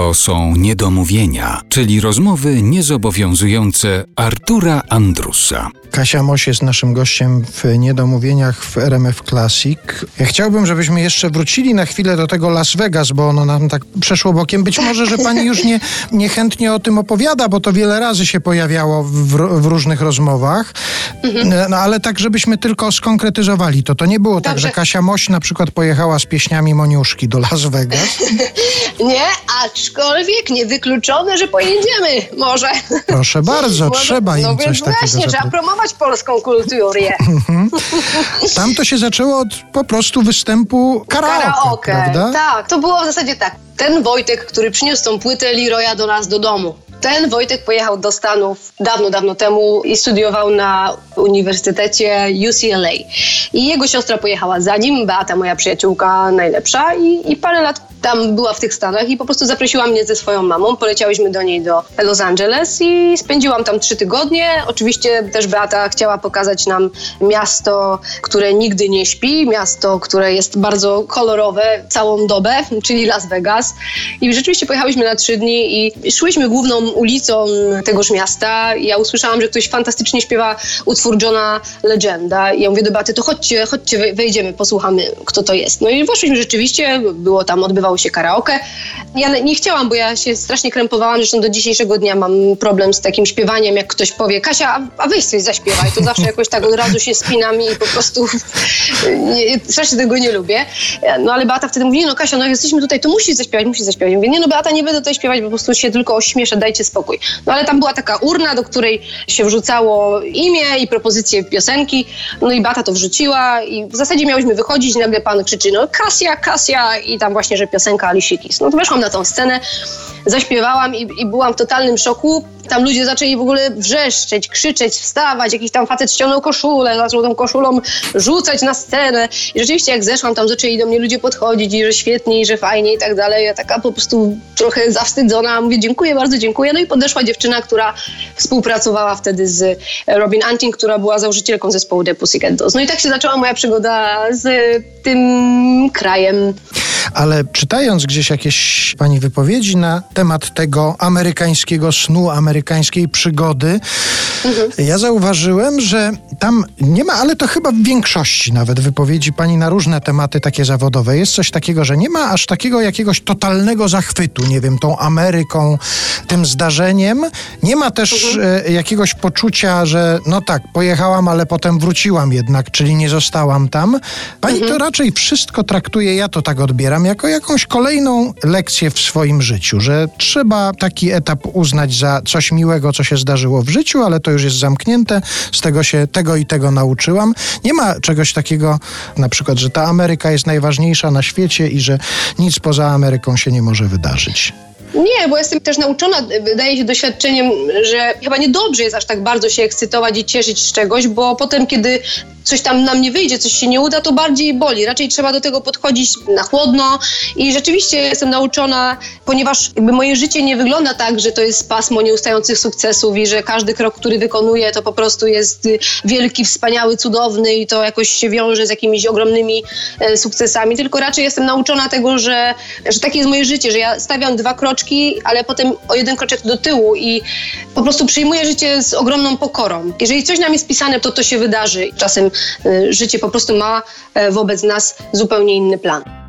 To są niedomówienia, czyli rozmowy niezobowiązujące Artura Andrusa. Kasia Moś jest naszym gościem w Niedomówieniach w RMF Classic. Ja chciałbym, żebyśmy jeszcze wrócili na chwilę do tego Las Vegas, bo ono nam tak przeszło bokiem. Być może, że pani już nie, niechętnie o tym opowiada, bo to wiele razy się pojawiało w, w różnych rozmowach. No ale tak, żebyśmy tylko skonkretyzowali to. To nie było tak, Dobrze. że Kasia Moś na przykład pojechała z pieśniami Moniuszki do Las Vegas. Nie, aczkolwiek niewykluczone, że pojedziemy. Może. Proszę bardzo, Może- trzeba im no coś takiego właśnie, trzeba promować polską kulturę. Tam to się zaczęło od po prostu występu karaoke, Karaoke. prawda? Tak, to było w zasadzie tak. Ten Wojtek, który przyniósł tą płytę Leroya do nas do domu. Ten Wojtek pojechał do Stanów dawno, dawno temu i studiował na Uniwersytecie UCLA. I jego siostra pojechała za nim, Beata, moja przyjaciółka najlepsza, i, i parę lat tam była w tych Stanach i po prostu zaprosiła mnie ze swoją mamą. Poleciałyśmy do niej do Los Angeles i spędziłam tam trzy tygodnie. Oczywiście też Beata chciała pokazać nam miasto, które nigdy nie śpi, miasto, które jest bardzo kolorowe całą dobę, czyli Las Vegas. I rzeczywiście pojechałyśmy na trzy dni i szłyśmy główną ulicą tegoż miasta. Ja usłyszałam, że ktoś fantastycznie śpiewa utwór Johna Legenda. I ja mówię do Beaty, to chodźcie, chodźcie, wej- wejdziemy, posłuchamy, kto to jest. No i weszliśmy rzeczywiście, było tam, odbywało się karaoke. Ja nie chciałam, bo ja się strasznie krępowałam, zresztą do dzisiejszego dnia mam problem z takim śpiewaniem, jak ktoś powie, Kasia, a- weź coś zaśpiewaj, to zawsze jakoś tak od razu się spinam i po prostu nie, strasznie tego nie lubię. No ale Beata wtedy mówi, no Kasia, no jesteśmy tutaj, to musisz zaśpiewać, musisz zaśpiewać. Mówię, nie no Beata, nie będę tutaj śpiewać, bo po prostu się tylko ośmieszę, dajcie spokój. No ale tam była taka urna, do której się wrzucało imię i propozycje piosenki, no i Beata to wrzuciła i w zasadzie miałyśmy wychodzić nagle pan krzyczy, no Kasia, Kasia i tam właśnie, że piosenka Alicia Keys. No to weszłam na tą scenę, zaśpiewałam i, i byłam w totalnym szoku. Tam ludzie zaczęli w ogóle wrzeszczeć, krzyczeć, wstawać. Jakiś tam facet ściągnął koszulę, zaczął tą koszulą rzucać na scenę. I rzeczywiście jak zeszłam, tam zaczęli do mnie ludzie podchodzić i że świetnie, i że fajnie i tak dalej. Ja taka po prostu trochę zawstydzona. Mówię dziękuję bardzo, dziękuję. No i podeszła dziewczyna, która współpracowała wtedy z Robin Antin, która była założycielką zespołu The Pussycat Dolls. No i tak się zaczęła moja przygoda z tym krajem. Ale czytając gdzieś jakieś pani wypowiedzi na temat tego amerykańskiego snu, amerykańskiej przygody, ja zauważyłem, że tam nie ma, ale to chyba w większości nawet wypowiedzi pani na różne tematy takie zawodowe. Jest coś takiego, że nie ma aż takiego jakiegoś totalnego zachwytu, nie wiem, tą Ameryką, tym zdarzeniem. Nie ma też e, jakiegoś poczucia, że no tak, pojechałam, ale potem wróciłam jednak, czyli nie zostałam tam. Pani to raczej wszystko traktuje, ja to tak odbieram, jako jakąś kolejną lekcję w swoim życiu, że trzeba taki etap uznać za coś miłego, co się zdarzyło w życiu, ale to już jest zamknięte, z tego się tego i tego nauczyłam. Nie ma czegoś takiego, na przykład, że ta Ameryka jest najważniejsza na świecie i że nic poza Ameryką się nie może wydarzyć. Nie, bo jestem też nauczona, wydaje się, doświadczeniem, że chyba niedobrze jest aż tak bardzo się ekscytować i cieszyć z czegoś, bo potem, kiedy coś tam nam nie wyjdzie, coś się nie uda, to bardziej boli. Raczej trzeba do tego podchodzić na chłodno i rzeczywiście jestem nauczona, ponieważ jakby moje życie nie wygląda tak, że to jest pasmo nieustających sukcesów i że każdy krok, który wykonuję, to po prostu jest y, wielki, wspaniały, cudowny i to jakoś się wiąże z jakimiś ogromnymi e, sukcesami, tylko raczej jestem nauczona tego, że, że takie jest moje życie, że ja stawiam dwa kroczki, ale potem o jeden kroczek do tyłu i po prostu przyjmuję życie z ogromną pokorą. Jeżeli coś nam jest pisane, to to się wydarzy. Czasem życie po prostu ma e, wobec nas zupełnie inny plan.